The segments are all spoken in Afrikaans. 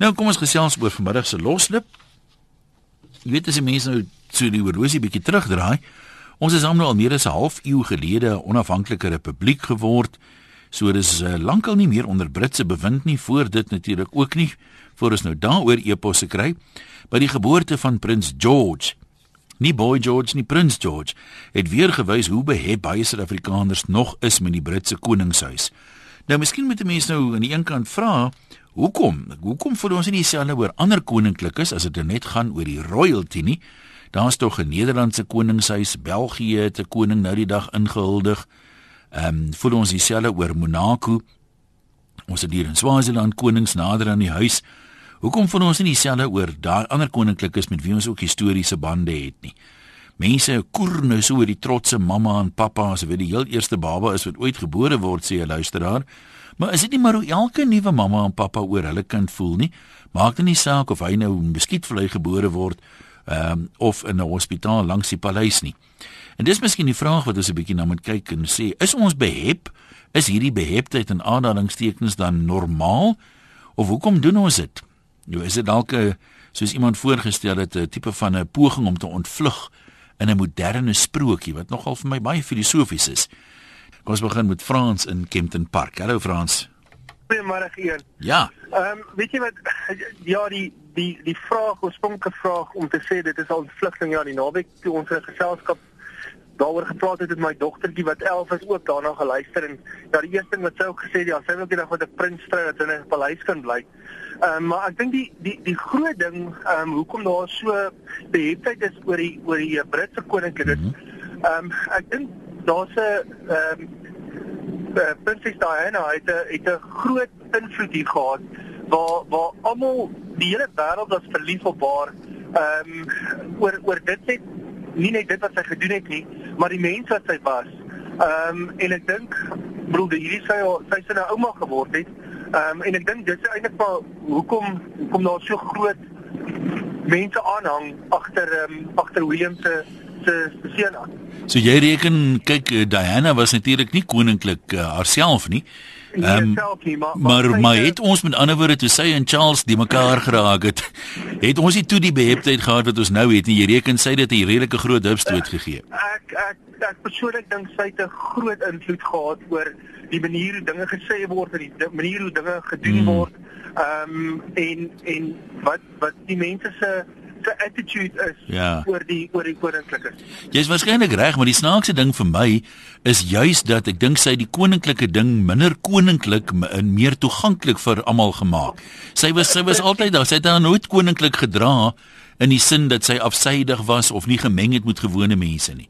Nou kom ons gesels oor vanmiddag se loslip. Jy weet as die mense nou so die horlosie bietjie terugdraai, ons is nou al meer as 'n half eeu gelede 'n onafhanklike republiek geword. So dis uh, lankal nie meer onder Britse bewind nie, voor dit natuurlik ook nie, voor ons nou daaroor eposse kry. By die geboorte van prins George Nie boy George nie prins George het weer gewys hoe behep baie Suid-Afrikaners nog is met die Britse koningshuis. Nou miskien moet 'n mens nou aan die een kant vra, hoekom? Hoekom voel ons nie dieselfde oor ander koninklikes as dit er net gaan oor die royalty nie? Daar's tog 'n Nederlandse koningshuis, België het 'n koning nou die dag ingehuldig. Ehm um, voel ons dieselfde oor Monaco. Ons het hier in Swaziland konings nader aan die huis. Hoekom voel ons nie dieselfde oor daai ander koninklikes met wie ons ook historiese bande het nie? Mense koer nou so oor die trotse mamma en pappa as wie die heel eerste baba is wat ooit gebore word, sê 'n luisteraar. Maar is dit nie maar hoe elke nuwe mamma en pappa oor hulle kind voel nie? Maak dit nie saak of hy nou in beskietvrye gebore word ehm um, of in 'n hospitaal langs die paleis nie. En dis miskien die vraag wat ons 'n bietjie na moet kyk en sê, is ons behep? Is hierdie beheptheid en aanhalingstekens dan normaal of hoekom doen ons dit? Nou is dit dalk 'n soos iemand voorgestel het 'n tipe van 'n poging om te ontvlug in 'n moderne sprokie wat nogal vir my baie filosofies is. Kom ons begin met Frans in Kempton Park. Hallo Frans. Goeiemôre hier. Ja. Ehm um, weet jy wat ja die die die vraag oorspronklike vraag om te sê dit is al vlugting ja die naweek toe ons 'n geselskap daaroor gepraat het met my dogtertjie wat 11 is ook daarna geluister en ja die eerste ding wat sy ook gesê het ja sy wil net met 'n prins trou dat sy in 'n paleis kan bly. Ehm um, maar ek dink die die die groot ding ehm um, hoekom daar so beheptheid is oor die oor die Britse koninklik is ehm um, ek dink daar's 'n ehm um, prinses Diana het 'n het 'n groot invloed hier gehad waar waar almal die hele wêreld was verlief op haar ehm um, oor oor dit net nie net dit wat sy gedoen het nie maar die mens wat sy was. Ehm um, en ek dink broer hierdie sy sy sy nou ouma geword het. Ehm um, en ek dink dis eintlik maar hoekom hoekom daar so groot mense aanhang agter ehm um, agter William se se seun aan. So jy reken kyk eh, Diana was natuurlik nie koninklik uh, haarself nie. Ehm um, maar maar, maar, maar het ons met ander woorde toe sy en Charles die mekaar geraak het, het ons nie toe die beheptheid gehad wat ons nou het nie. Jy reken sy het 'n redelike groot hupstoot gegee. Ek ek ek persoonlik dink sy het 'n groot invloed gehad oor die manier hoe dinge gesê word en die manier hoe dinge gedoen hmm. word. Ehm um, en en wat wat die mense se se attitude is ja. oor die oor die koninklike. Jy's waarskynlik reg, maar die snaakse ding vir my is juis dat ek dink sy die koninklike ding minder koninklik en meer toeganklik vir almal gemaak. Sy was sy was altyd daar, sy het haar nooit koninklik gedra in die sin dat sy afsydig was of nie gemeng het met gewone mense nie.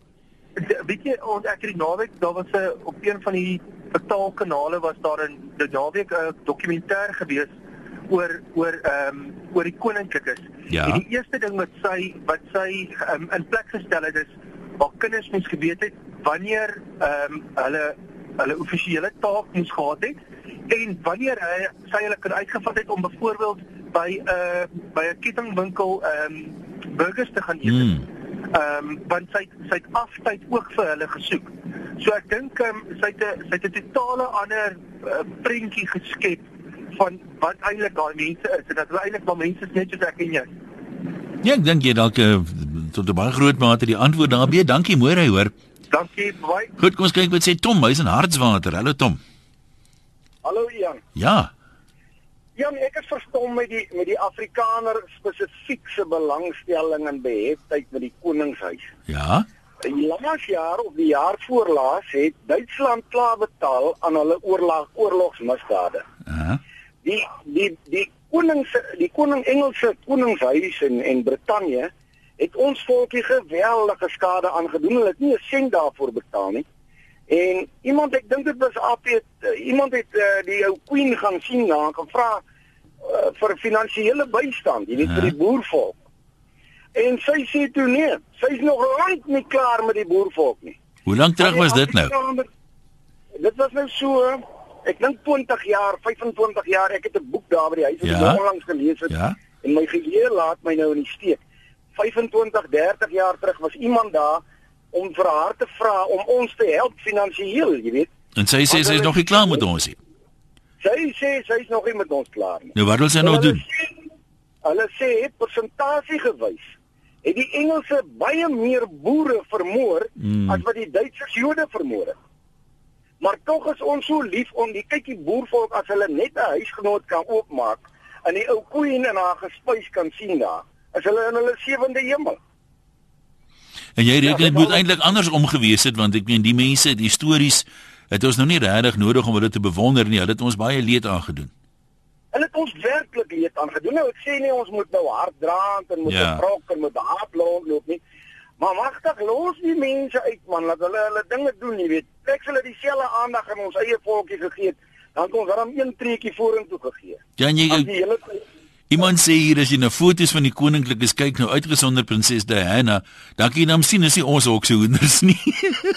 Weet jy, ons ek het die naweek, daar was 'n op een van die betaalkanale was daar 'n die naweek 'n dokumentêr gewees oor oor ehm um, oor die koninklikes. Ja. En die eerste ding wat sy wat sy um, in plek gestel het is waar kinders moes geweet het wanneer ehm um, hulle hulle offisiële taak moes gehad het en wanneer hy sy hulle kan uitgevat het om byvoorbeeld by 'n uh, by 'n kettingwinkel ehm um, burgers te gaan eet. Hmm. Ehm um, want sy sy het aftyd ook vir hulle gesoek. So ek dink um, sy het 'n sy het 'n totale ander uh, prentjie geskep van wat eintlik daai mense is en dat hulle eintlik maar mense is net soos ek en jy. Ja, ek dink jy dalk uh, tot 'n baie groot mate die antwoord daarbey. Dankie, môre hoor. Dankie, baie. Goed, kom ons kyk wat sê Tom, hy's in Hartswater. Hallo Tom. Hallo Jan. Ja. Jan, ek is verstom met die met die Afrikaner spesifieke belangstelling en beheptheid met die koningshuis. Ja. Laas jaar of die jaar voorlaas het Duitsland klaar betaal aan hulle oorlog oorlogsmisdade. Ja. Uh -huh die die die koning se die koning Engelse koningshuis in en Brittanje het ons volkie geweldige skade aangedoen. Hulle het nie 'n sent daarvoor betaal nie. En iemand ek dink dit was AP iemand het uh, die ou queen gaan sien na en gevra uh, vir finansiële bystand, jy weet vir die boervolk. En sy sê toe nee, sy's nog lank nie klaar met die boervolk nie. Hoe lank terug was dit nou? Dit was nou so ek dink 20 jaar, 25 jaar, ek het 'n boek daar by die huis wat ja? ek onlangs gelees het. Ja. En my geheue laat my nou in die steek. 25, 30 jaar terug was iemand daar om vir haar te vra om ons te help finansiëel, jy weet. En sy sê sy is nog nie klaar met ons nie. Sy sê sy is nog nie met ons klaar nie. Nou wat wil sy nou doen? hulle sê persentasie gewys het die Engelse baie meer boere vermoor mm. as wat die Duitsers Jode vermoor het. Maar tog is ons so lief om die kykie boervolk as hulle net 'n huisgenoot kan oopmaak en die ou koeie in haar gespuis kan sien daar. As hulle in hulle sewende hemel. En jy reken dit ja, moet eintlik anders omgewees het want ek meen die mense, die stories, het ons nou nie regtig nodig om hulle te bewonder nie. Hulle het ons baie leed aangedoen. Hulle het ons werklik leed aangedoen. Nou ek sê nie ons moet nou hard dra en moet ja. brok en moet hard loop nie. Maar magtig los die mense uit man, laat hulle hulle dinge doen, jy weet. Sê hulle dieselfde aandag aan ons eie volkie gegee het, dan kon ons dan een treetjie vorentoe gegee. Ja, jy hele Iemand sê hier as jy na foto's van die koninklikes kyk nou uitgesonder prinses Diana, dan kan jy nou sien as jy ons ook so hoenders nie.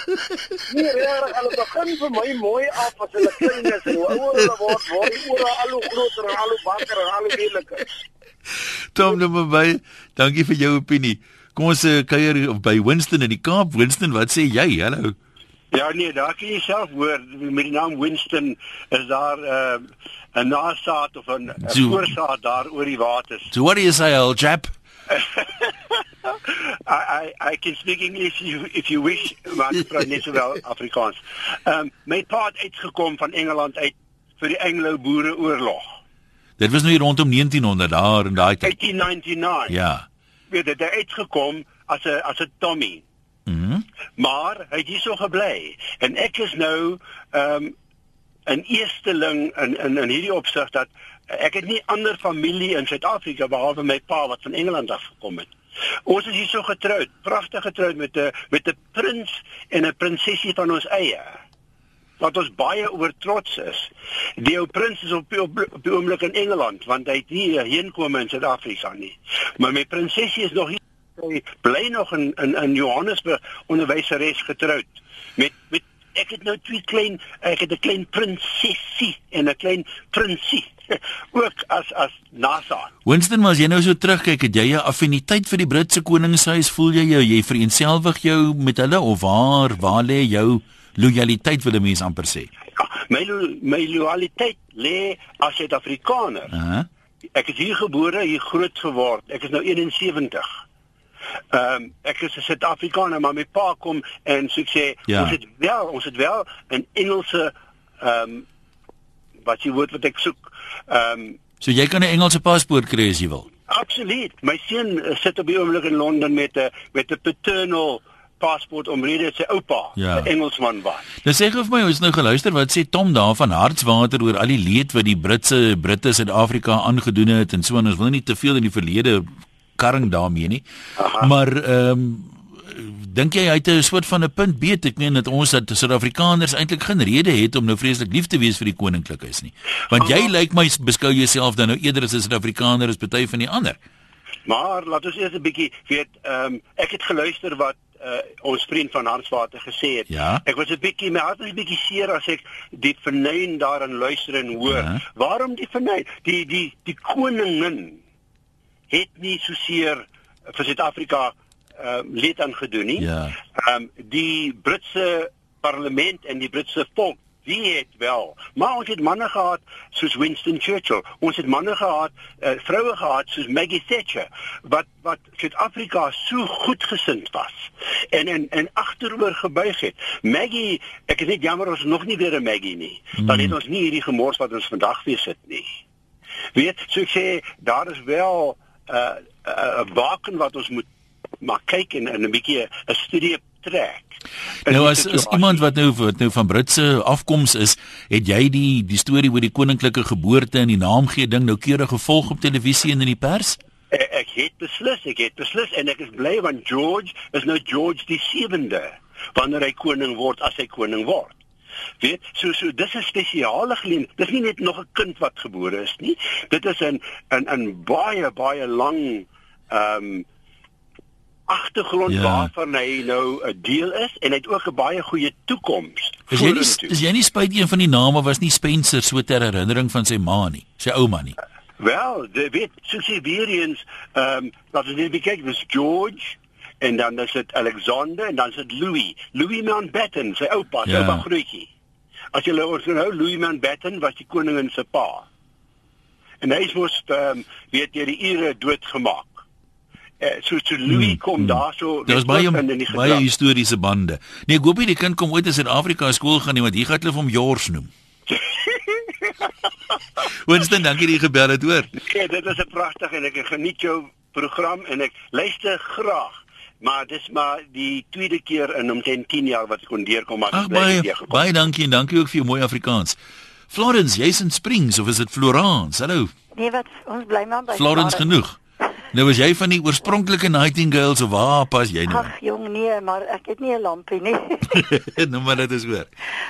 nee, reg, hulle begin vir my mooi af as hulle klein is en hoe ouer hulle word, word die ore al hoe groter en al hoe bakker en al hoe leliker. Tom, nou by, dankie vir jou opinie. Kom ons uh, kuier by Winston in die Kaap. Winston, wat sê jy? Hallo. Ja nee, daar kan jy self hoor met die naam Winston is daar uh, 'n nasaat of 'n voorsaat daar oor die waters. So what do you say, old chap? I I I can speak English if you, if you wish, maar ek praat net sowel Afrikaans. Ehm um, my pa het uitgekom van Engeland uit vir die Anglo-Boereoorlog. Dit was nou rondom 1900 daar in daai tyd. 1899. Ja. Weet dit het uitgekom as 'n as 'n Tommy. Mhm. Mm maar hy het hierso gebly en ek is nou ehm um, 'n eersteling in in in hierdie opsig dat ek het nie ander familie in Suid-Afrika behalwe my pa wat van Engeland af gekom het. Ons is hierso getroud, pragtig getroud met 'n met 'n prins en 'n prinsesie van ons eie. Wat ons baie oor trots is. Die ou prins is op op, op die oomblik in Engeland want hy het nie heenkom in Suid-Afrika nie. Maar my prinsesie is nog hier sy bly nog in in in Johannesburg onderwyseres getroud met met ek het nou twee klein ek het 'n klein prinsesie en 'n klein prinsie ook as as NASA. Winston, as jy nou so terugkyk, het jy 'n affiniteit vir die Britse koningshuis? Voel jy jou jy vereenselwig jou met hulle of waar waar lê jou lojaliteit wil 'n mens amper sê? Ja, my my lojaliteit lê as Suid-Afrikaner. Uh -huh. Ek is hier gebore, hier groot geword. Ek is nou 71. Ehm um, ek is 'n Suid-Afrikaner, maar my pa kom en so ek sê ja. ons het wel, ons het wel 'n Engelse ehm um, wat jy word wat ek soek. Ehm um, so jy kan 'n Engelse paspoort kry as jy wil. Absoluut. My seun uh, sit op die oomblik in Londen met 'n met 'n paternal paspoort omrede sy oupa, 'n ja. Engelsman was. Dis sê vir my ons nou geluister wat sê Tom daar van Hartswater oor al die leed wat die Britse Britte Suid-Afrika aangedoen het en so en ons wil nie te veel in die verlede karring daarmee nie. Aha. Maar ehm um, dink jy hy het 'n soort van 'n punt beet ek meen dat ons dat Suid-Afrikaners eintlik geen rede het om nou vreeslik lief te wees vir die koninklikes nie. Want jy lyk my beskou jouself dan nou eerder as 'n Suid-Afrikaner as party van die ander. Maar laat ons eers 'n bietjie weet ehm um, ek het geluister wat uh, ons vriend van Hanswater gesê het. Ja? Ek was 'n bietjie my hart is 'n bietjie seer as ek die vernuin daarin luister en hoor. Ja? Waarom die vernuin? Die die die koningin het nie so seer vir Suid-Afrika ehm uh, leed aangedoen nie. Ja. Ehm um, die Britse parlement en die Britse volk wie het wel? Maar ons het manne gehad soos Winston Churchill. Ons het manne gehad uh, vroue gehad soos Maggie Thatcher wat wat Suid-Afrika so goed gesind was en en en agteroor gebuig het. Maggie ek is net jammer ons nog nie weer 'n Maggie nie. Mm. dan het ons nie hierdie gemors wat ons vandag weer sit nie. Weet so ek sê daar is wel 'n uh, 'n uh, waken wat ons moet maar kyk en 'n bietjie 'n studie trek. Nou as, as iemand wat nou wat nou van Britse afkoms is, het jy die die storie oor die koninklike geboorte en die naamgee ding nou keurig gevolg op televisie en in die pers? Ek, ek het beslis, ek het beslis en ek is bly want George is nou George die 7de wanneer hy koning word as hy koning word. Weet, so so dis 'n spesiale geleentheid. Dis nie net nog 'n kind wat gebore is nie. Dit is 'n 'n 'n baie baie lang ehm um, agtergrond ja. waarvan hy nou 'n deel is en hy het ook 'n baie goeie toekoms. Is jy nie is jy nie spyt een van die name was nie Spencer so ter herinnering van sy ma nie, sy ouma nie. Wel, dit weet Siberians ehm um, wat is dit kyk, dis George en dan is dit Alexander en dan is dit Louis. Louis Mountbatten, sy oupa, ja. oupa grootjie. As jy nou onthou Louis Mountbatten was die koningin se pa. en hy is mos ehm um, weet jy die ure doodgemaak. Eh so so Louis hmm, kom hmm. daarso. Daar is baie baie historiese bande. Nee, ek hoop nie die kind kom ooit in Suid-Afrika skool gaan nie want hier gaan hulle hom Jors noem. Winston, dankie dat jy gebel het, hoor. Nee, dit is 'n pragtig en ek geniet jou program en ek luister graag. Maar dis maar die tweede keer in omtrent 10 jaar wat ek kon deurkom maar Ach, baie, baie dankie en dankie ook vir jou mooi Afrikaans. Florence, jy's in Springs of is dit Florence? Hallo. Nee, wat ons bly maar by Florence genoeg. Nou was jy van die oorspronklike Nightingales of waar pas jy nou? Ag jong nee, maar ek het nie 'n lampie nie. nou maar dit is hoor.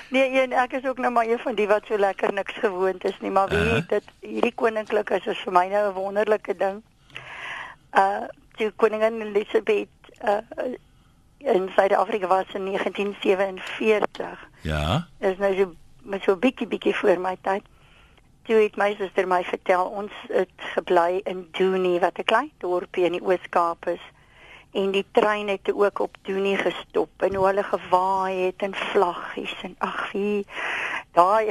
Nee, een, ek is ook nou maar een van die wat so lekker niks gewoond is nie, maar wie uh -huh. dit hierdie koninklik is is vir my nou 'n wonderlike ding. Uh die koningin Elizabeth uh in Suid-Afrika was in 1947. Ja. Is nou so met so 'n bietjie bietjie voor my tyd toe het my suster my vertel ons het gebly in Dooney wat 'n klein dorpie in die Oos-Kaap is en die trein het ook op Dooney gestop en hoe hulle gewaai het en vlaggies en ag wie daai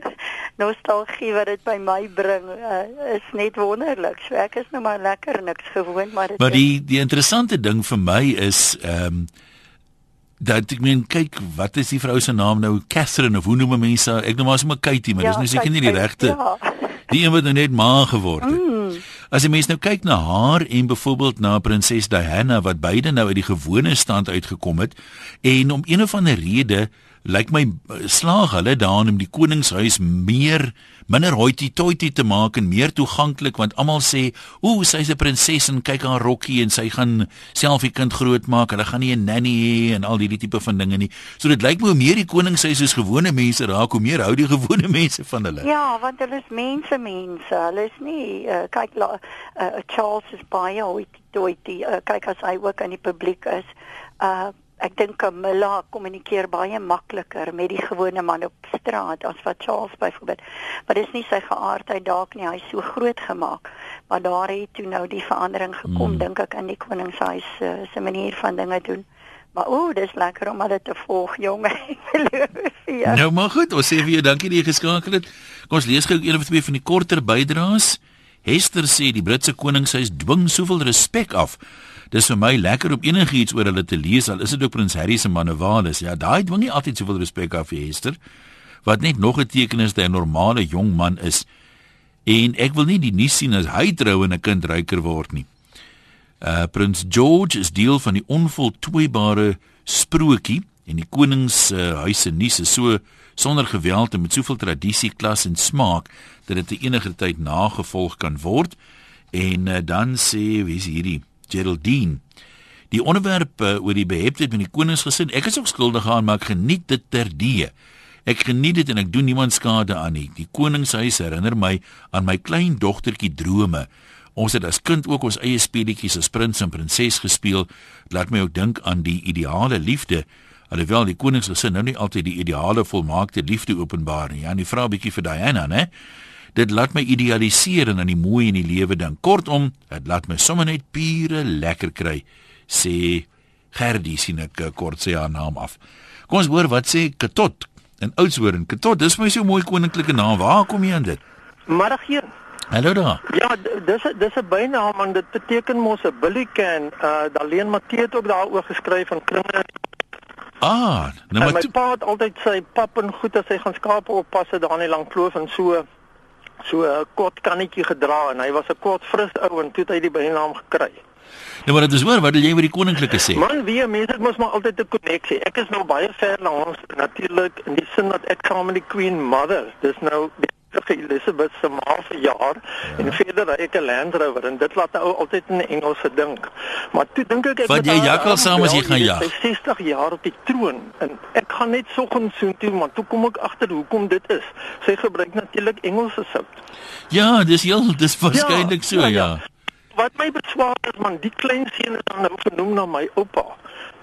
nostalgie wat dit by my bring uh, is net wonderlik. So ek is nou maar lekker niks gewoond maar Maar die die interessante ding vir my is ehm um, dat ek meen kyk wat is die vrou se naam nou Catherine of hoe noem mense ek noem haar sommer Katie maar ja, dis nou seker nie die regte ja. die een wat nou net ma geword het mm. as jy mense nou kyk na haar en byvoorbeeld na prinses Diana wat beide nou uit die gewone stand uitgekom het en om een of ander rede lyk my slaag hulle daarin om die koningshuis meer minder hoity-toity te maak en meer toeganklik want almal sê ooh sy's 'n prinses en kyk haar rokkie en sy gaan self die kind grootmaak. Hulle gaan nie 'n nanny hê en al hierdie tipe van dinge nie. So dit lyk my hoe meer die koningshuis soos gewone mense raak hoe meer hou die gewone mense van hulle. Ja want hulle is mense mense. Hulle is nie uh, kyk uh, Charles is baie hoity-toity. Uh, kyk as hy ook aan die publiek is. Uh, ek dink Camilla kommunikeer baie makliker met die gewone man op straat as wat Charles byvoorbeeld. Maar dis nie sy geaardheid dalk nie, hy's so groot gemaak. Maar daar het toe nou die verandering gekom hmm. dink ek in die koningshuis uh, se manier van dinge doen. Maar o, dis lekker om dit te volg, jonge. nou maar goed, ons sê vir jou dankie dat jy geskakel het. Kom ons lees gou een of twee van die korter bydraes. Hester sê die Britse koningshuis dwing soveel respek af dis vir my lekker om enigiets oor hulle te lees al is dit ook prins Harry se manewales ja daai dwing nie altyd soveel respek af vir Hester wat net nog 'n teken is dat hy 'n normale jong man is. En ek wil nie die nuus sien as hy trou en 'n kind ryker word nie. Uh prins George is deel van die onvoltooibare sprokie en die konings uh, huis se nuus is so sonder geweld en met soveel tradisie klas en smaak dat dit enige tyd nagevolg kan word. En uh, dan sê wie is hierdie Geraldine. Die onderwerp uh, oor die beheptheid van die koningsgesin, ek is ook skuldig aan, maar ek geniet dit terdee. Ek geniet dit en ek doen niemand skade aan nie. Die koningshuis herinner my aan my klein dogtertjie drome. Ons het as kind ook ons eie speletjies as prins en prinses gespeel. Laat my ook dink aan die ideale liefde. Alhoewel die koningsgesin nou nie altyd die ideale volmaakte liefde openbaar nie. Ja, en die vrou bietjie vir Diana, né? Dit laat my idealiseer en aan die mooi in die lewe dink. Kortom, dit laat my sommer net pure lekker kry, sê Gerdie sien ek eh, kort sê haar naam af. Kom ons hoor wat sê Katot in Oudtshoorn. Katot, dis my so mooi koninklike naam. Waar kom jy aan dit? Middag hier. Hallo daar. Ja, dis dis 'n bynaam en dit beteken mos 'n billy can. Uh Daleen Matthee het ook daaroor geskryf van kringe. Ah, nou maar my pa het altyd sy pap en goed as hy gaan skape oppas het daar in die lang kloof en so so 'n kort kannetjie gedra en hy was 'n kort fris ou en toe het hy die bynaam gekry. Nou maar dit is hoor, wat wil jy oor die koninklike sê? Man, wie mense dit mos maar altyd 'n koneksie. Ek is nou baie ver na ons natuurlik in die sin dat ek saam met die Queen Mother, dis nou die vir Elizabeth se ma se jaar ja. en verder hy 'n Land Rover en dit laat ou altyd in Engels se dink. Maar toe dink ek ek Wat jy jakkal saam as jy gaan jag. Sy 60 jaar op die troon en ek gaan net soggens so toe maar toe kom ek agter hoekom dit is. Sy gebruik natuurlik Engelse sout. Ja, dis heel dis waarskynlik ja, so ja. ja. Wat my beswaar is man, die klein seun is dan nou genoem na my oupa.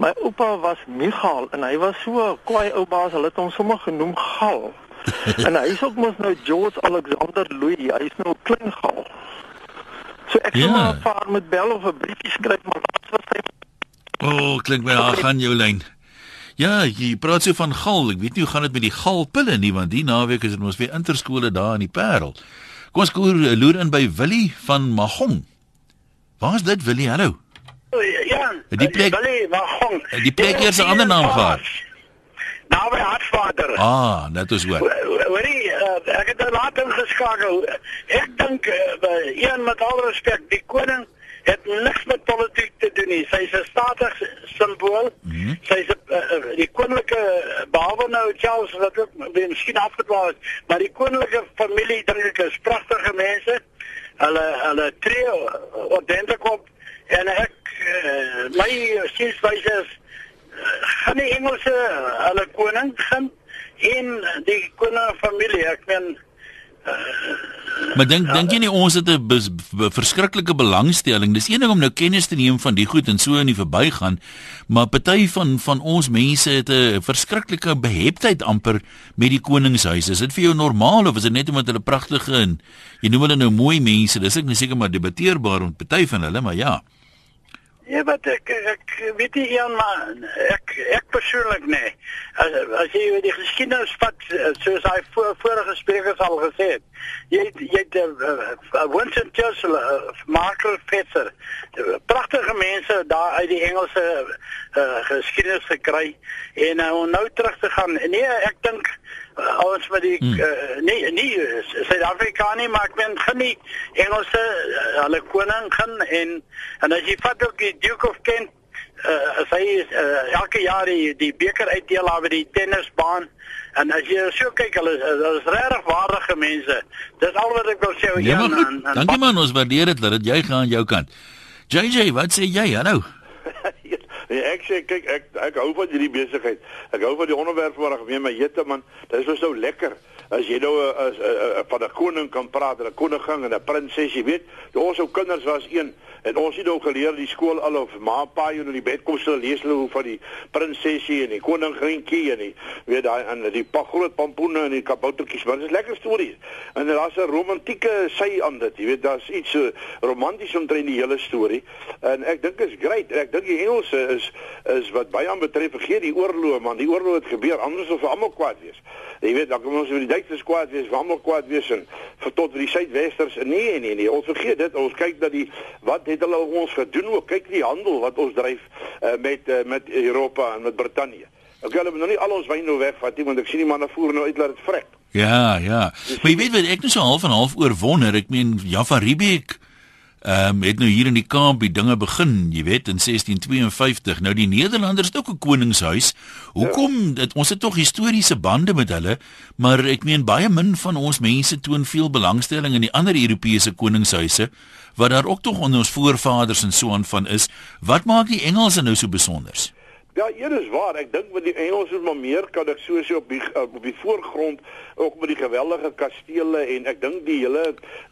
My oupa was Michael en hy was so kwaai ou baas, hulle het hom sommer genoem Gal. en hy is ook mos nou George Alexander Louis, hy is nou klein gal. So ek sou ja. maar vaar met bel of 'n briefie skryf maar wat was hy? O, oh, klink my daar gaan jou lyn. Ja, jy praat so van gal. Ek weet nie hoe gaan dit met die galpille nie want die naweek is dit mos weer interskole daar in die Parel. Kom ons koer loer in by Willie van Magong. Waar is dit Willie? Hallo. Ja. Die plek- Willie, maar gong. Die plek eers 'n ander naam gehad. Nou by Hartswater. Ah, net is hoor. Hoorie, uh, ek het nou laat ingeskakel. Ek dink uh, een met al respek, die koning het niks met politiek te doen nie. Sy's 'n statig simbool. Mm -hmm. Sy's 'n uh, die koninklike behalwe nou Charles wat ook miskien afgedwaal het, maar die koninklike familie dink ek is pragtige mense. Hulle hulle tree ordentlik op en ek uh, my sienswyse is uh, gaan die Engelse hulle koning gaan en die koning familie ek meen Maar dink dink jy nie ons het 'n bes- b- verskriklike belangstelling. Dis een ding om nou kennis te neem van die goed en so in die verbygaan, maar party van van ons mense het 'n verskriklike beheptheid amper met die koningshuis. Is dit vir jou normaal of is dit net omdat hulle pragtige en jy noem hulle nou mooi mense? Dis ek nie seker maar debatteerbaar om party van hulle, maar ja. Ja, wat ek ek weet nie Jan, maar ek ek persoonlik nee. As as jy die geskiedenis vat soos hy voor, vorige sprekers al gesê het. Jy het, jy het uh, uh, Winston Churchill, uh, Thatcher, uh, pragtige mense daar uit die Engelse uh, geskiedenis gekry en uh, om nou terug te gaan. Nee, ek dink ons met die Hmm. uh, nee nee Suid-Afrika nie, maar ek meen gaan nie Engelse uh, hulle koning gaan en en as jy vat ook die Duke of Kent uh, as hy uh, elke jaar die die beker uitdeel daar by die tennisbaan en as jy so kyk hulle is- regtig waardige mense. Dis al wat ek wil sê Ja, Jan, goed. Dankie man, ons waardeer dit dat jy gaan aan jou kant. JJ, wat sê jy? Hallo. Nee, ek sê kyk ek ek hou van hierdie besigheid. Ek hou van die onderwerp ek mee my jette man. Dit is so lekker. As jy nou uh, as, uh, uh, van 'n koning kan praat, 'n koningin en 'n prinses, jy weet, ons ou kinders was een en ons het nou geleer die skool al of ma pa jy in die bed kom stel lees hulle hoe van die prinsesie en die koningintjie en die weet daai en die pa groot pampoene en die kaboutertjies, maar dit is lekker stories. En daar's 'n romantieke sy aan dit, jy weet, daar's iets so romanties omtrent die hele storie. En ek dink is great. Ek dink die Engelse is is wat baie aan betref vergeet die oorlog man. Die oorlog het gebeur anders of almal kwaad wees. Jy weet, dan kom ons oor die Duitsers kwaad wees, vir almal kwaad wees en vir tot vir die suidwesters. Nee, nee, nee. Ons vergeet dit. Ons kyk dat die wat het hulle ons gedoen ook. Kyk die handel wat ons dryf uh, met uh, met Europa en met Brittanje. Ek wil nou nie al ons wyn nou wegvat nie want ek sien die manne voer nou uit laat dit vrek. Ja, ja. Maar jy weet wat ek nou so half en half oor wonder. Ek meen Java Riebeek ehm um, het nou hier in die Kaap die dinge begin, jy weet, in 1652. Nou die Nederlanders het ook 'n koningshuis. Hoekom? Dit ons het tog historiese bande met hulle, maar ek meen baie min van ons mense toon veel belangstelling in die ander Europese koningshuise wat daar ook tog onder ons voorvaders en so aan van is. Wat maak die Engelse nou so besonders? Ja, hier is waar. Ek dink met die Engelse maar meer kan ek so so op die op die voorgrond ook met die geweldige kastele en ek dink die hele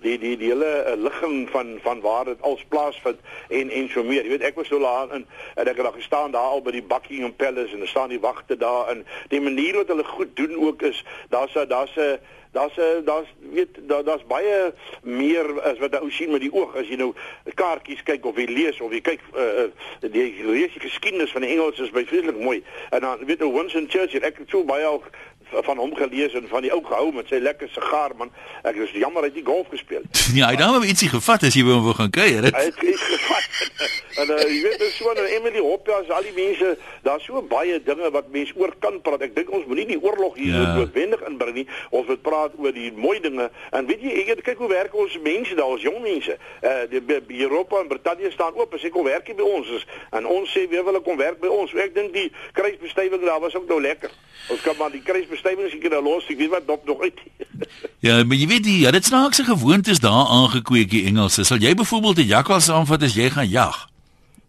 die die die hele uh, ligging van van waar dit als plaasvind en en so meer. Jy weet ek was so laat in en ek het daar gestaan daar al by die Buckingham Palace en daar staan die wagte daar en die manier wat hulle goed doen ook is daar's daar's 'n daar's 'n daar's weet daar daar's baie meer as wat ou sien met die oog as jy nou kaartjies kyk of jy lees of jy kyk uh, die lees die geskiedenis van die Engels is baie vreeslik mooi. En dan weet ou Winston Churchill ek het so baie ook van hom gelees en van die ou gehou met sy lekker sigaar man. Ek is jammer hy het nie golf gespeel Ja, hy het nou ietsie gevat as jy by hom wil gaan kuier. hy het iets gevat. En uh, jy weet dis so nou Emily Hoppas al die mense daar's so baie dinge wat mense oor kan praat. Ek dink ons moenie die oorlog hier Ja. ja. noodwendig inbring nie. Ons moet praat oor die mooi dinge. En weet jy ek kyk hoe werk ons mense daar ons jong mense. Uh, die, Europa en Brittanje staan oop as ek kom werk hier by ons. Is, en ons sê weer wil kom werk by ons. Ek dink die kruisbestuiving daar was ook nou lekker. Ons kan maar die kruisbestuiving seker nou los ek weet wat dop nog uit Ja, maar jy weet die ja, dit snaakse gewoontes daar aangekweek die Engelse. Sal jy byvoorbeeld 'n jakkals saamvat as jy gaan jag?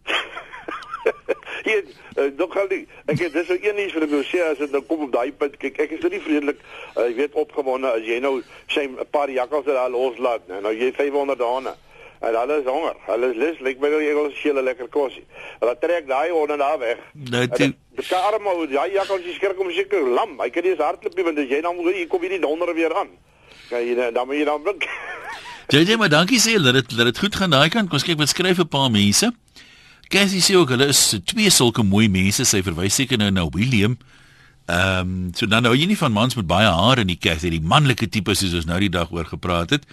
Hier, uh, nog gaan die, ek het dis nou een iets wat ek wil sê as dit nou kom op daai punt kyk ek is nou nie vredelik uh, jy weet opgewonde as jy nou sê 'n paar jakkals daar loslaat nee, nou jy 500 dane en hulle is honger hulle is lus lyk my nou jy wil hulle lekker kos hulle trek daai honde daar weg Nou, En toe- dit- dit kan jy skrik om seker lam hy kan nie eens hardloop nie want as jy dan hier kom hierdie donder weer aan kan jy dan moet jy dan blink JJ, maar dankie sê dat dit dat dit goed gaan daai kant. Kom ons kyk wat skryf 'n paar mense. Cassie sê ook hulle is twee sulke mooi mense. Sy verwys seker nou na William. Ehm, um, so dan nou jy nie van mans met baie hare nie, Cassie, die manlike tipe soos ons nou die dag oor gepraat het.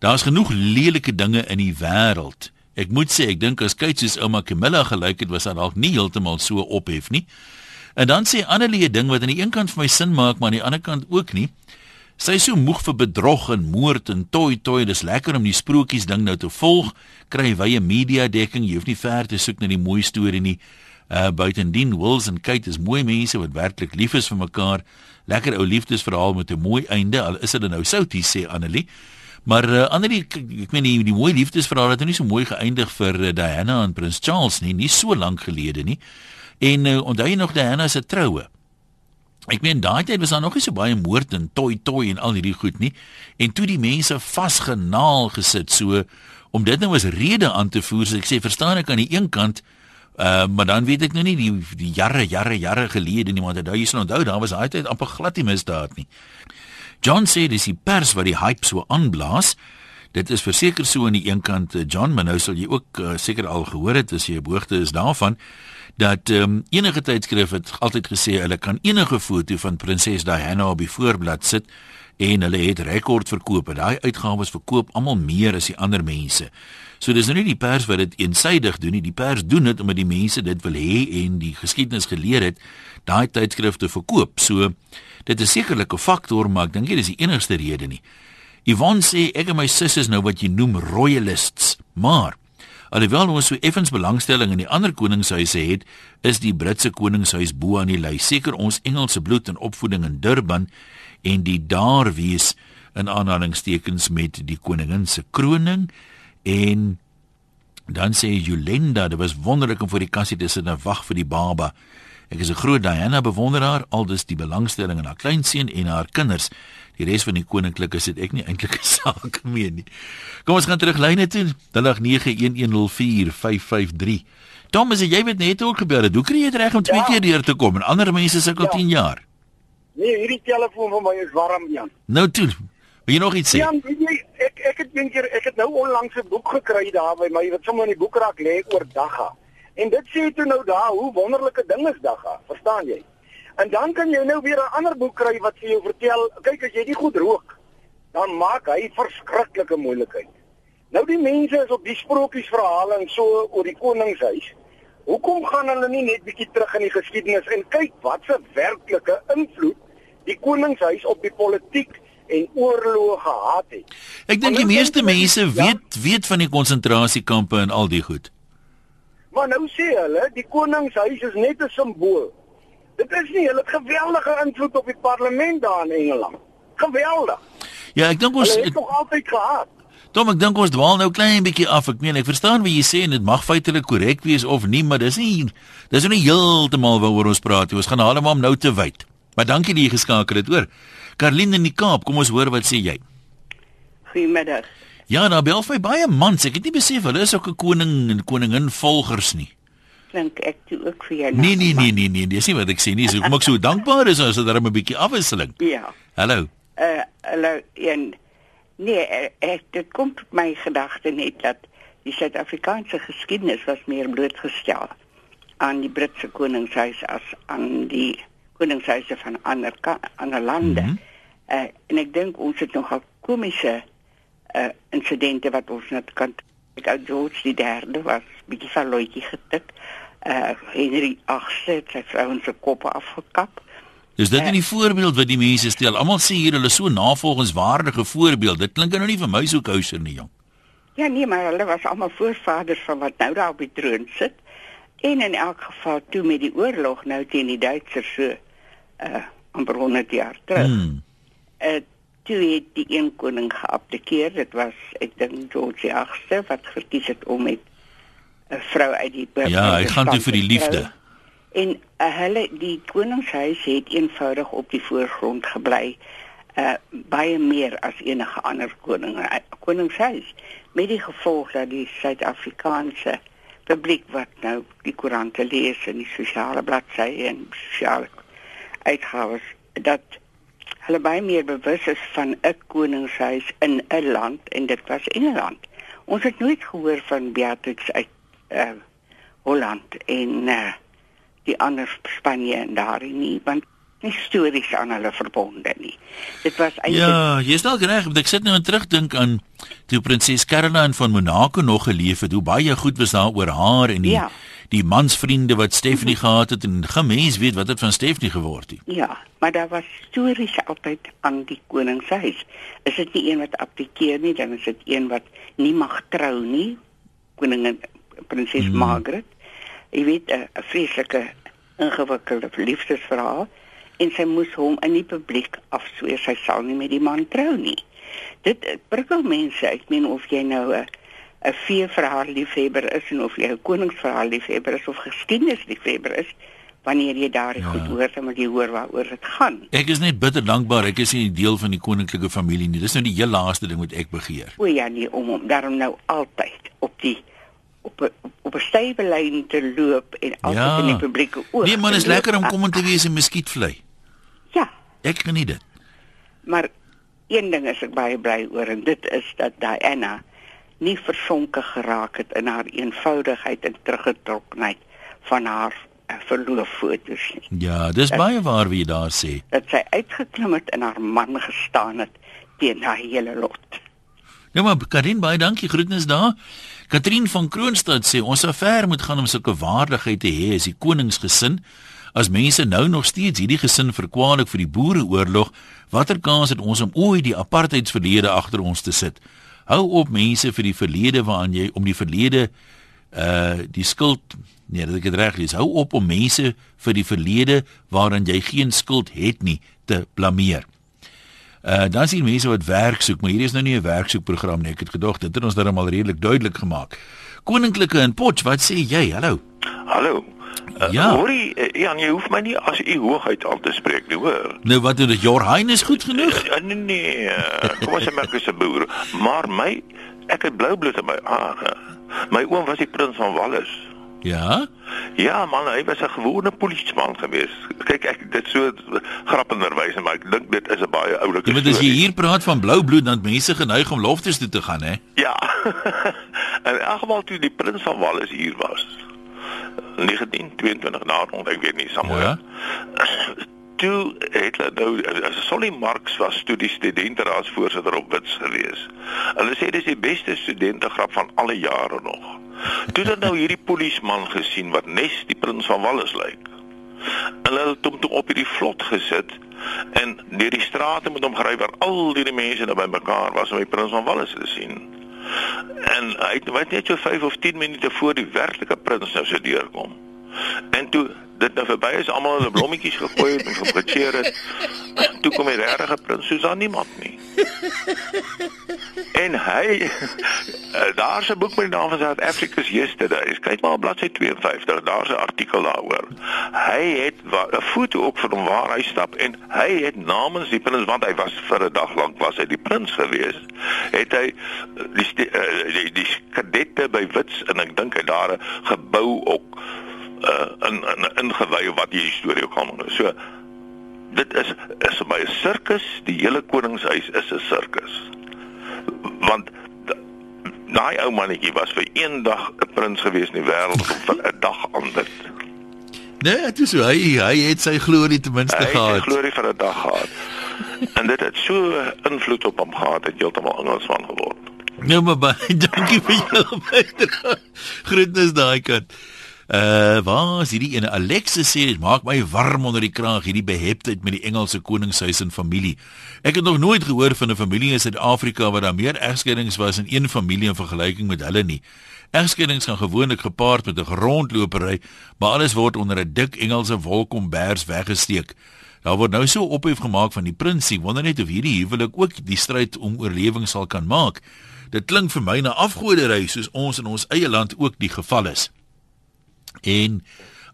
Daar's genoeg lelike dinge in die wêreld. Ek moet sê, ek dink as kyk soos ouma Camilla gelyk het, was dit dalk nie heeltemal so ophef nie. En dan sê Annelie 'n ding wat aan die een kant vir my sin maak, maar aan die ander kant ook nie. Sy is so moeg vir bedrog en moord en toi toi. Dis lekker om die sprokies ding nou te volg. Kry wye media dekking. Jy hoef nie ver te soek na die mooi storie nie. Uh buitendien Wills en Kate is mooi mense wat werklik lief is vir mekaar. Lekker ou liefdesverhaal met 'n mooi einde. Al is dit nou soutie sê Annelie. Maar uh, Annelie ek meen die, die mooi liefdesverhaal het nou nie so mooi geëindig vir uh, Diana en Prins Charles nie, nie so lank gelede nie. En uh, onthou jy nog Diana se troue? Ek meen daai tyd was daar nog nie so baie moord en toi toi en al hierdie goed nie. En toe die mense vasgenaal gesit so om dit nou as rede aan te voer, so ek sê verstaan ek aan die een kant Uh, maar dan weet ek nou nie die die jare jare jare gelede niemand het daai sal onthou daar was altyd amper glad nie misdaad nie. John sê dis die pers wat die hype so aanblaas. Dit is verseker so aan die een kant John, maar nou sal jy ook uh, seker al gehoor het as jy op hoogte is daarvan dat um, enige tydskrif het altyd gesê hulle kan enige foto van prinses Diana op die voorblad sit en hulle het rekordverkope. Daai uitgawes verkoop almal meer as die ander mense. So dis nou nie die pers wat dit eensydig doen nie. Die pers doen dit omdat die mense dit wil hê en die geskiedenis geleer het daai tydskrifte verkoop. So dit is sekerlik 'n faktor, maar ek dink nie dis die enigste rede nie. Yvonne sê ek en my susses nou wat jy noem royalists, maar Alhoewel ons so effens belangstelling in die ander koningshuise het, is die Britse koningshuis bo aan die lys. Seker ons Engelse bloed en opvoeding in Durban en die daar wees in aanhalingstekens met die koningin se kroning en dan sê Jolenda, dit was wonderlik om vir die kassie te sit en wag vir die baba. Ek is 'n groot Diana bewonderaar, aldus die belangstelling in haar kleinseun en haar kinders. Die res van die koninklikes het ek nie eintlik 'n saak mee nie. Kom ons gaan terug lyne toe. 0891104553. Thomas, jy weet net hoe gebeur dit. Hoe kry jy dit reg om twee ja. keer deur te kom en ander mense sukkel ja. 10 jaar? Nee, hierdie telefoon van my is warm, Jan. Nou toe. Wil jy nog iets sê? Jan, jy, ek ek het eendag ek het nou onlangs 'n boek gekry daar by my wat sommer in die boekrak lê oor dagga. En dit sê toe nou daar hoe wonderlike ding is dagga. Verstaan jy? En dan kan jy nou weer 'n ander boek kry wat vir jou vertel, kyk as jy nie goed rook, dan maak hy verskriklike moeilikheid. Nou die mense is op die sprokiesverhale en so oor die koningshuis. Hoekom gaan hulle nie net bietjie terug in die geskiedenis en kyk wat se werklike invloed die koningshuis op die politiek en oorloë gehad het? Ek dink die nou meeste mense ja, weet weet van die konsentrasiekampe en al die goed. Maar nou sê hulle die koningshuis is net 'n simbool. Dit is nie hulle geweldige invloed op die parlement daar in Engeland. Geweldig. Ja, ek dink ons het nog altyd gehad. Tom, ek dink ons dwaal nou klein bietjie af. Ek meen, ek verstaan wat jy sê en dit mag feitelik korrek wees of nie, maar dis nie dis nie heeltemal waaroor ons praat nie. Ons gaan almal om nou te wyd. Maar dankie dat jy geskakel het, hoor. Karline in die Kaap, kom ons hoor wat sê jy. Goeiemiddag. Ja, nou bel vir baie mans. Ek het nie besef hulle is ook 'n koning en koningin volgers nie klink ek toe ook vir jou. Nee nee nee nee nee, dis nie wat ek sê nie. So kom ek so dankbaar is as dit darem 'n bietjie afwisseling. Ja. Hallo. Uh hallo en nee, ek, eh, eh, dit kom tot my gedagte net dat die Suid-Afrikaanse geskiedenis was meer blootgestel aan die Britse koningshuis as aan die koningshuise van ander ander lande. Mm -hmm. uh, en ek dink ons het nogal komiese uh insidente wat ons net kan ek ou George die derde was bietjie van loetjie getik uh Henry VIII het sy vrouens se koppe afgekap. Dis dit uh, in die voorbeeld wat die mense stel. Almal sê hier hulle so navolgingswaardige voorbeeld. Dit klink nou nie vir my so kouser nie, jong. Ja nee, maar hulle was almal voorvaders van wat nou daar op die troon sit. En in elk geval toe met die oorlog nou teen die Duitsers so uh amper 100 jaar terug. Hmm. Uh toe het die een koning geabdikeer. Dit was ek dink George VIII wat verkies het om met 'n vrou uit die Ja, hy gaan toe vir die liefde. En uh, hulle die koningshuis het eenvoudig op die voorgrond gebly uh baie meer as enige ander koning uh, koningshuis met die gevolg dat die Suid-Afrikaanse publiek wat nou die koerante lees en die sosiale bladsye en sosiale uitgawes dat hulle baie meer bewus is van 'n koningshuis in 'n land en dit was Engeland. Ons het nooit gehoor van Beatrix uit uh, Holland en uh, die ander Spanje en daar nie want nie stories aan hulle verbonde nie. Dit was eintlik Ja, jy's dalk reg, want ek sit nou en terugdink aan toe prinses Caroline van Monaco nog geleef het. Hoe baie goed was daar oor haar en die Ja. die mansvriende wat Stephanie gehad het en gemens weet wat het van Stephanie geword het. Ja, maar daar was stories altyd aan die koningshuis. Is dit nie een wat abdikeer nie, dan is dit een wat nie mag trou nie. Koningin prinses hmm. Margaret. Jy weet 'n vreeslike ingewikkelde liefdesverhaal en sy moes hom in die publiek afsweer sy sal nie met die man trou nie. Dit eh, prikkel mense. Ek meen of jy nou 'n 'n veeverhaal liefhebber is en of jy 'n koningsverhaal liefhebber is of geskiedenis liefhebber is, wanneer jy daar ja. goed hoor, dan moet jy hoor waaroor dit gaan. Ek is net bitter dankbaar ek is nie deel van die koninklike familie nie. Dis nou die heel laaste ding wat ek begeer. O ja, nee, om hom daarom nou altyd op die op 'n op 'n stywe lyn te loop en altyd Ja. in die publieke oog. Nee man, is lekker om Ah, kom te wees in Muskietvlei. Ja, Ek geniet dit. maar een ding is ek baie bly oor en dit is dat Diana nie versonke geraak het in haar eenvoudigheid en teruggetrokkenheid van haar uh, verlooffoto's nie. Ja, dis baie waar wie daar sê. Dat sy uitgeklim het en haar man gestaan het teen haar hele lot. Ja maar Karin baie dankie groetnis daar. Katrien van Kroonstad sê ons ver moet gaan om sulke waardigheid te hê as die koningsgesin. As mense nou nog steeds hierdie gesin verkwalik vir die boereoorlog, watter kans het ons om ooit die apartheidsverlede agter ons te sit? Hou op mense vir die verlede waaraan jy om die verlede uh die skuld nee, dat ek dit reg lees. Hou op om mense vir die verlede waaraan jy geen skuld het nie te blameer. Uh dan sien mense wat werk soek, maar hier is nou nie 'n werksoekprogram nie. Ek het gedog dit het ons darem al redelik duidelik gemaak. Koninklike in Potch, wat sê jy? Hallo. Hallo. Uh, Ja. Hoorie, uh, Jan, jy hoef my nie as u hoogheid aan te spreek nie, hoor. Nou wat doen dit? Your Highness goed genoeg? Uh, nee, nee. Kom ons sê maar ek is 'n boer, maar my ek het blou bloed in my aard. My oom was die prins van Wallis. Ja. Ja man, hy was 'n gewone polisieman geweest. Kyk ek dit so grappenderwys, maar ek dink dit is 'n baie oulike Jy weet as jy storie. hier praat van blou bloed dan mense geneig om loftes toe te gaan, hè? Ja. en in elk geval toe die prins van Wallis hier was. 1922 na rond, ek weet nie somewhere. Ja. Toe het hulle nou as Solly Marx was toe die studenteraadsvoorsitter op Wits gewees. Hulle sê dis die beste studentegrap van alle jare nog. Toe het nou hierdie polisieman gesien wat nes die prins van Wallis lyk. Hulle het hom toe op hierdie vlot gesit en deur die strate met hom gery waar al die mense nou bymekaar was om die prins van Wallis te sien. En hy het net so 5 of 10 minute voor die werklike prins nou so deurkom. En toe dit nou verby is, almal hulle blommetjies gegooi het en geprecheer het. Toe kom die regte prins, soos daar niemand nie. En hy eh, daar's 'n boek met die naam van South Africa's Yesterdays. Kyk maar op bladsy 52, daar's 'n artikel daaroor. Hy het 'n foto ook van hom waar hy stap en hy het namens die prins want hy was vir 'n dag lank was hy die prins gewees. Het hy eh, die eh, die, die kadette by Wits en ek dink hy daar 'n gebou uh in in ingewy wat die storie ook almal is. So dit is is vir my 'n sirkus, die hele koningshuis is 'n sirkus. Want daai ou mannetjie was vir een dag 'n prins gewees in die wêreld of vir 'n dag ander. Nee, dit is so hy hy het sy glorie ten minste Hy het sy gehad. glorie vir 'n dag gehad. En dit het so invloed op hom gehad dat heeltemal Engelsman geword. Nou maar baie dankie vir jou bydrae. Groetnis daai kant. Uh waar is hierdie ene Alexis sê dit maak my warm onder die kraag hierdie beheptheid met die Engelse koningshuis en familie. Ek het nog nooit gehoor van 'n familie in Suid-Afrika waar daar meer egskeidings was in een familie in vergelyking met hulle nie. Egskeidings gaan gewoonlik gepaard met 'n grondlopery, maar alles word onder 'n dik Engelse wolkombers weggesteek. Daar word nou so ophef gemaak van die prinsie, wonder net of hierdie huwelik ook die stryd om oorlewing sal kan maak. Dit klink vir my na afgodery soos ons in ons eie land ook die geval is. En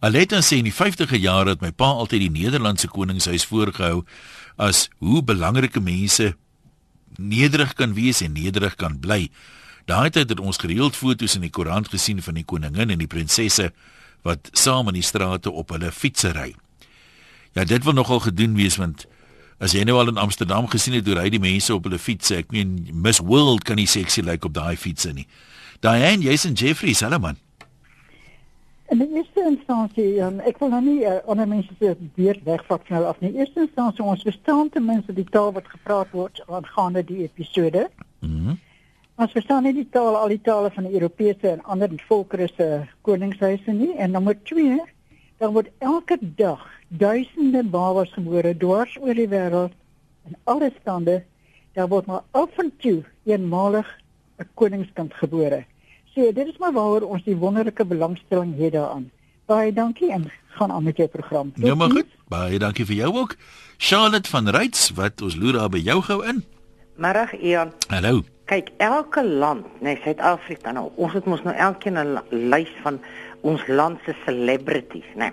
Aletta sê in die 50e jare het my pa altyd die Nederlandse koningshuis voorgehou as hoe belangrike mense nederig kan wees en nederig kan bly. Daai tyd het ons gereeld foto's in die koerant gesien van die koningin en die prinsesse wat saam in die strate op hulle fietsse ry. Ja, dit wil nogal gedoen wees want as jy nou al in Amsterdam gesien het hoe ry die mense op hulle fietsse, ek meen Miss World kan nie sexy lyk like op daai fietsse nie. Diane, jy's in Jeffrey, hallo man. In die eerste instansie, um, ek wil nou nie uh, ander mense se beurt wegvat van hulle af nie. In die eerste instansie ons verstaan ten minste die taal wat gepraat word aangaande die episode. Mhm. Mm Ons verstaan nie die taal al die tale van die Europese en ander volkere se koningshuise nie. En nommer 2, dan word elke dag duisende babas gebore dwars oor die wêreld in alle stande. Daar word maar af en toe eenmalig 'n koningskind gebore. So dit is maar waaroor ons die wonderlike belangstelling het daaraan. Baie dankie en gaan aan met jou program. Nou maar goed. Baie dankie vir jou ook. Charlotte van Reits, wat ons loer daar by jou gou in. Middag Ian. Hallo. Kyk, elke land, nee, Suid-Afrika nou, ons het mos nou elkeen 'n lys van ons land se celebrities, né? Nee.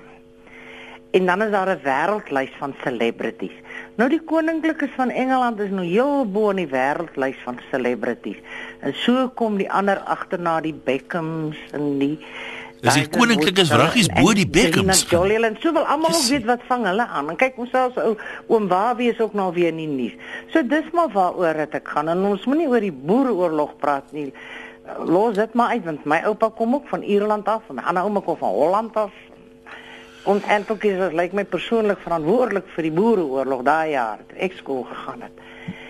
En dan is daar 'n wêreldlys van celebrities. Nou die koninklikes van Engeland is nou heel bo in die wêreldlys van celebrities. En so kom die ander agterna die Beckhams en die Is die koninklikes wraggies bo die Beckhams? Jolie en so wil almal ook weet wat vang hulle aan. En kyk ons selfs ou oom Wawie is ook nou weer in die nuus. So dis maar waaroor dit ek gaan. En ons moenie oor die boereoorlog praat nie. Los dit maar uit want my oupa kom ook van Ierland af en my ander ouma kom van Holland af. Ons is dit lyk my persoonlik verantwoordelik vir die boereoorlog daai jaar toe ek skool gegaan het.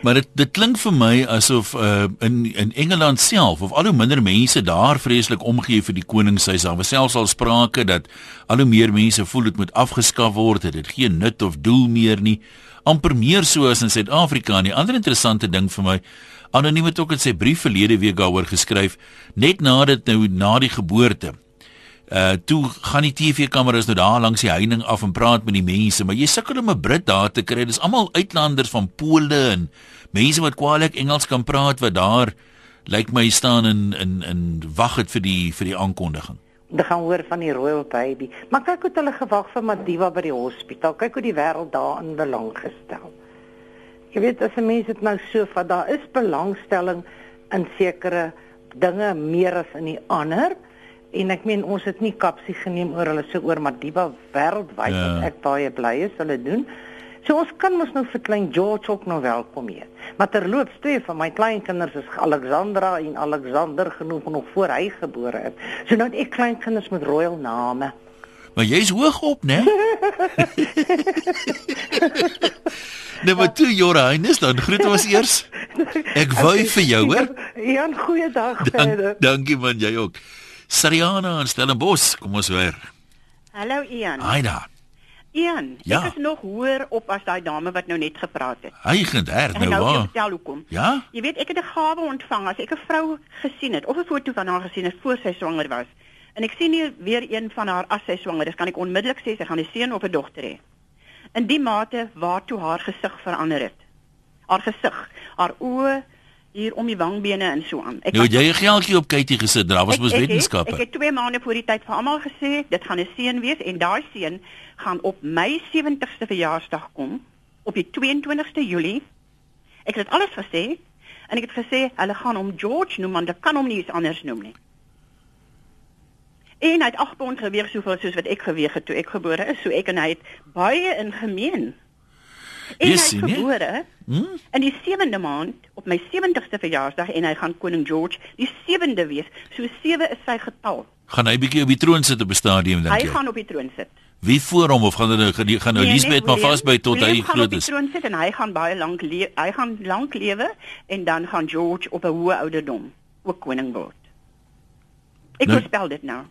Maar dit dit klink vir my asof uh, in in Engeland self of al hoe minder mense daar vreeslik omgee vir die koningshuis. Daar was selfs al sprake dat al hoe meer mense voel dit moet afgeskaf word, dit het geen nut of doel meer nie. amper meer so as in Suid-Afrika. 'n Ander interessante ding vir my, anoniem het ook in sy brief verlede week daaroor geskryf, net nadat nou na die geboorte Uh toe gaan die TV-kameras nou daar langs die heining af en praat met die mense, maar jy sukkel om 'n Brit daar te kry. Dis almal uitlanders van Pole en mense wat kwaliek Engels kan praat wat daar lyk my staan in in in wag het vir die vir die aankondiging. Hulle gaan hoor van die royal baby. Maar kyk hoe hulle gewag vir Madiba by die hospitaal. Kyk hoe die wêreld daarin belang gestel. Jy weet as 'n mens dit nou so vat, daar is belangstelling in sekere dinge meer as in die ander en ek meen ons het nie kapsie geneem oor hulle se oor Madiba wêreldwyd Ja. wat ek baie bly is hulle doen. So ons kan mos nou vir klein George ook nou welkom heet. Maar terloops twee van my kleinkinders is Alexandra en Alexander genoeg nog voor hy gebore is. So nou het ek kleinkinders met royal name. Maar jy's hoog op, né? nou maar toe Jore Heinus, dan groet ons eers. Ek wou vir jou, hoor. Ja, 'n goeie dag Dan, verder. dankie man, jy ook. Sariana in Stellenbosch, kom ons hoor. Hallo Ian. Haai daar. Ian, Ja. ek is nog hoër op as daai dame wat nou net gepraat het. Eigend her nou nou wil ek waar. vertel hoekom. Ja? Jy weet ek het 'n gawe ontvang as ek 'n vrou gesien het of 'n foto van haar gesien het voor sy swanger was. En ek sien hier weer een van haar as sy swanger is, kan ek onmiddellik sê sy gaan 'n seun of 'n dogter hê. In die mate waartoe haar gesig verander het. Haar gesig, haar oë hier om die wangbene en so aan. Nou het jy 'n geldjie op Katie gesit, daar was Ek- mos ek het- wetenskappe. Ek het 2 maande voor die tyd vir almal gesê dit gaan 'n seun wees en daai seun gaan op my 70ste verjaarsdag kom op die 22ste Julie. Ek het alles gesê en ek het gesê hulle gaan hom George noem want hulle kan hom nie iets anders noem nie. En hy het 8 pond geweeg soveel soos wat ek geweeg het toe ek gebore is, so ek en hy het baie in gemeen. En Jy hy is gebore Hm? in die 7de maand op my 70ste verjaarsdag en hy gaan koning George die 7de wees. So 7 is sy getal. Gaan hy bietjie op die troon sit op 'n stadium dink Hy jy? gaan op die troon sit. Wie voor hom of gaan hulle gaan, die- gaan nou Nee, Elisabeth net maar William. vasby tot hy William gaan groot op die is? troon sit en hy gaan baie lank le hy gaan lank lewe en dan gaan George op 'n hoë ouderdom ook koning word. Ek Nou- voorspel dit nou.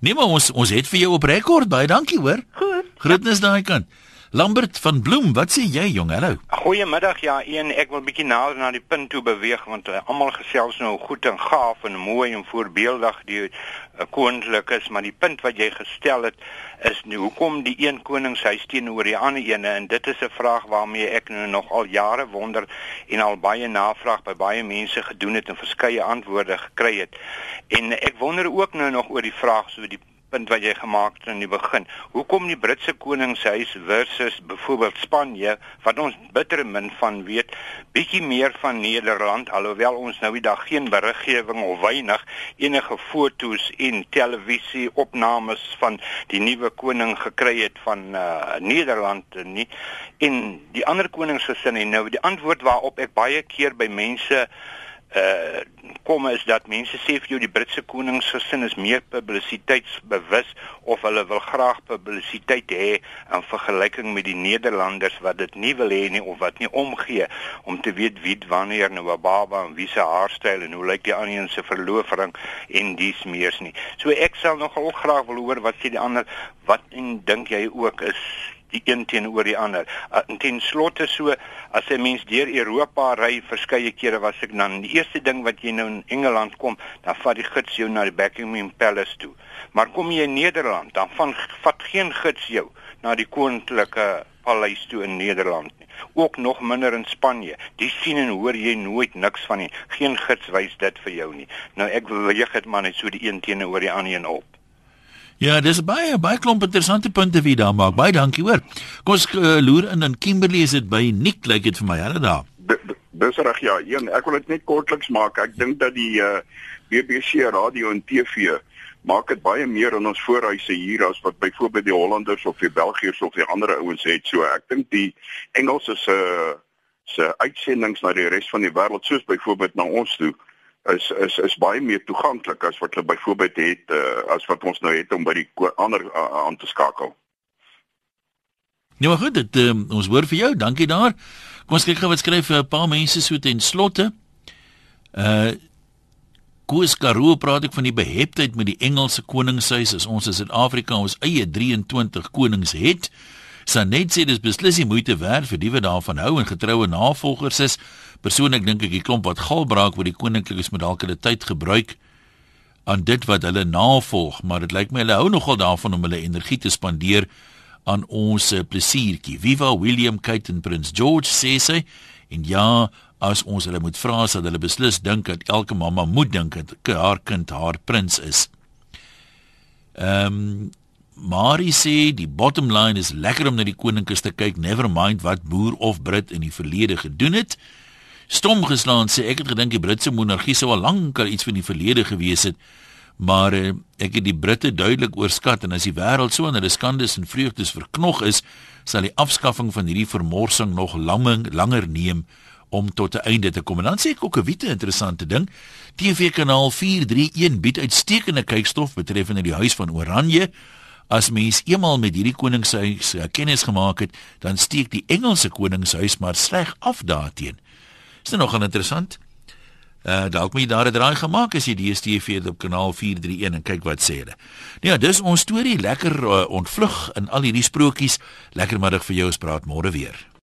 Nee maar ons ons het vir jou op rekord baie dankie hoor. Goed. Groetnis daai kant. Lambert van Bloem, wat sê jy jong? Hallo. Goeiemiddag. Ja, een ek wil bietjie nader na die punt toe beweeg want uh, almal gesels nou goed en gaaf en mooi en voorbeeldig die uh, koninklik is, maar die punt wat jy gestel het is nou hoekom die een koningshuis teenoor die ander ene en dit is 'n vraag waarmee ek nou nog al jare wonder en al baie navraag by baie mense gedoen het en verskeie antwoorde gekry het. En ek wonder ook nou nog oor die vraag so die punt wat jy gemaak het in die begin. Hoekom die Britse koningshuis versus byvoorbeeld Spanje wat ons bitter min van weet, bietjie meer van Nederland alhoewel ons nou die dag geen beriggewing of weinig enige fotos en televisie opnames van die nuwe koning gekry het van uh, Nederland nie. En die ander koningsgesinne nou die antwoord waarop ek baie keer by mense uh kom is dat mense sê vir jou die Britse koningsgesin is meer publisiteitsbewus of hulle wil graag publisiteit hê in vergelyking met die Nederlanders wat dit nie wil hê nie of wat nie omgee om te weet wie wanneer nou 'n baba en wie se haarstyl en hoe lyk die ander se verloofring en dies meers nie. So ek sal nogal graag wil hoor wat sê die ander wat en dink jy ook is die een teenoor die ander. Uh, ten slotte so as 'n mens deur Europa ry verskeie kere was ek dan die eerste ding wat jy nou in Engeland kom, dan vat die gids jou na die Buckingham Palace toe. Maar kom jy in Nederland, dan van vat geen gids jou na die koninklike paleis toe in Nederland nie. Ook nog minder in Spanje. Die sien en hoor jy nooit niks van nie. Geen gids wys dit vir jou nie. Nou ek weeg dit maar net so die een teenoor die ander een op. Ja, dis baie baie klomp interessante punte wie daar maak. Baie dankie hoor. Kom ons uh, loer in in Kimberley is dit by Nick lyk dit vir my. Hulle daar. Dis reg ja. Een, ek wil dit net kortliks maak. Ek dink dat die uh, eh, BBC radio en TV maak dit baie meer in ons voorhuise hier as wat byvoorbeeld die Hollanders of die Belgiërs of die ander ouens het. So ek dink die Engelse se se uitsendings na die res van die wêreld soos byvoorbeeld na ons toe is is is baie meer toeganklik as wat hulle byvoorbeeld het uh, as wat ons nou het om by die ander uh, aan te skakel. Ja, maar goed, dit um, ons hoor vir jou. Dankie daar. Kom ons kyk gou wat skryf 'n paar mense so ten slotte. Uh Koos Karoo praat ek van die beheptheid met die Engelse koningshuis as ons in Suid-Afrika ons eie 23 konings het. Sanet sê dis beslis nie moeite werd vir die wat daarvan hou en getroue navolgers is. Persoonlik dink ek die klomp wat galbraak oor die koninklikes moet dalk hulle tyd gebruik aan dit wat hulle navolg, maar dit lyk my hulle hou nogal daarvan om hulle energie te spandeer aan ons eh, plesiertjie. Viva William Kate en Prins George sê sy en ja, as ons hulle moet vra sal hulle beslis dink dat elke mamma moet dink dat haar kind haar prins is. Ehm um, Marie sê die bottom line is lekker om na die koninkes te kyk, never mind wat boer of Brit in die verlede gedoen het. Stom geslaan sê ek het gedink die Britse monargie sou al lank al iets van die verlede gewees het maar uh, ek het die Britte duidelik oorskat en as die wêreld so in hulle skandes en vreugdes verknog is sal die afskaffing van hierdie vermorsing nog langer langer neem om tot 'n einde te kom. En dan sê ek ook 'n wiete interessante ding TV kanaal 431 bied uitstekende kykstof betreffende die huis van Oranje As mens eenmal met hierdie koningshuis kennis gemaak het, dan steek die Engelse koningshuis maar sleg af daarteenoor. Is dit nogal interessant? Uh dalk moet jy daar 'n draai gemaak as jy die DStv op kanaal 431 en kyk wat sê hulle. Nou ja, dis ons storie lekker uh, ontvlug in al hierdie sprokies. Lekker middag vir jou, ons praat môre weer.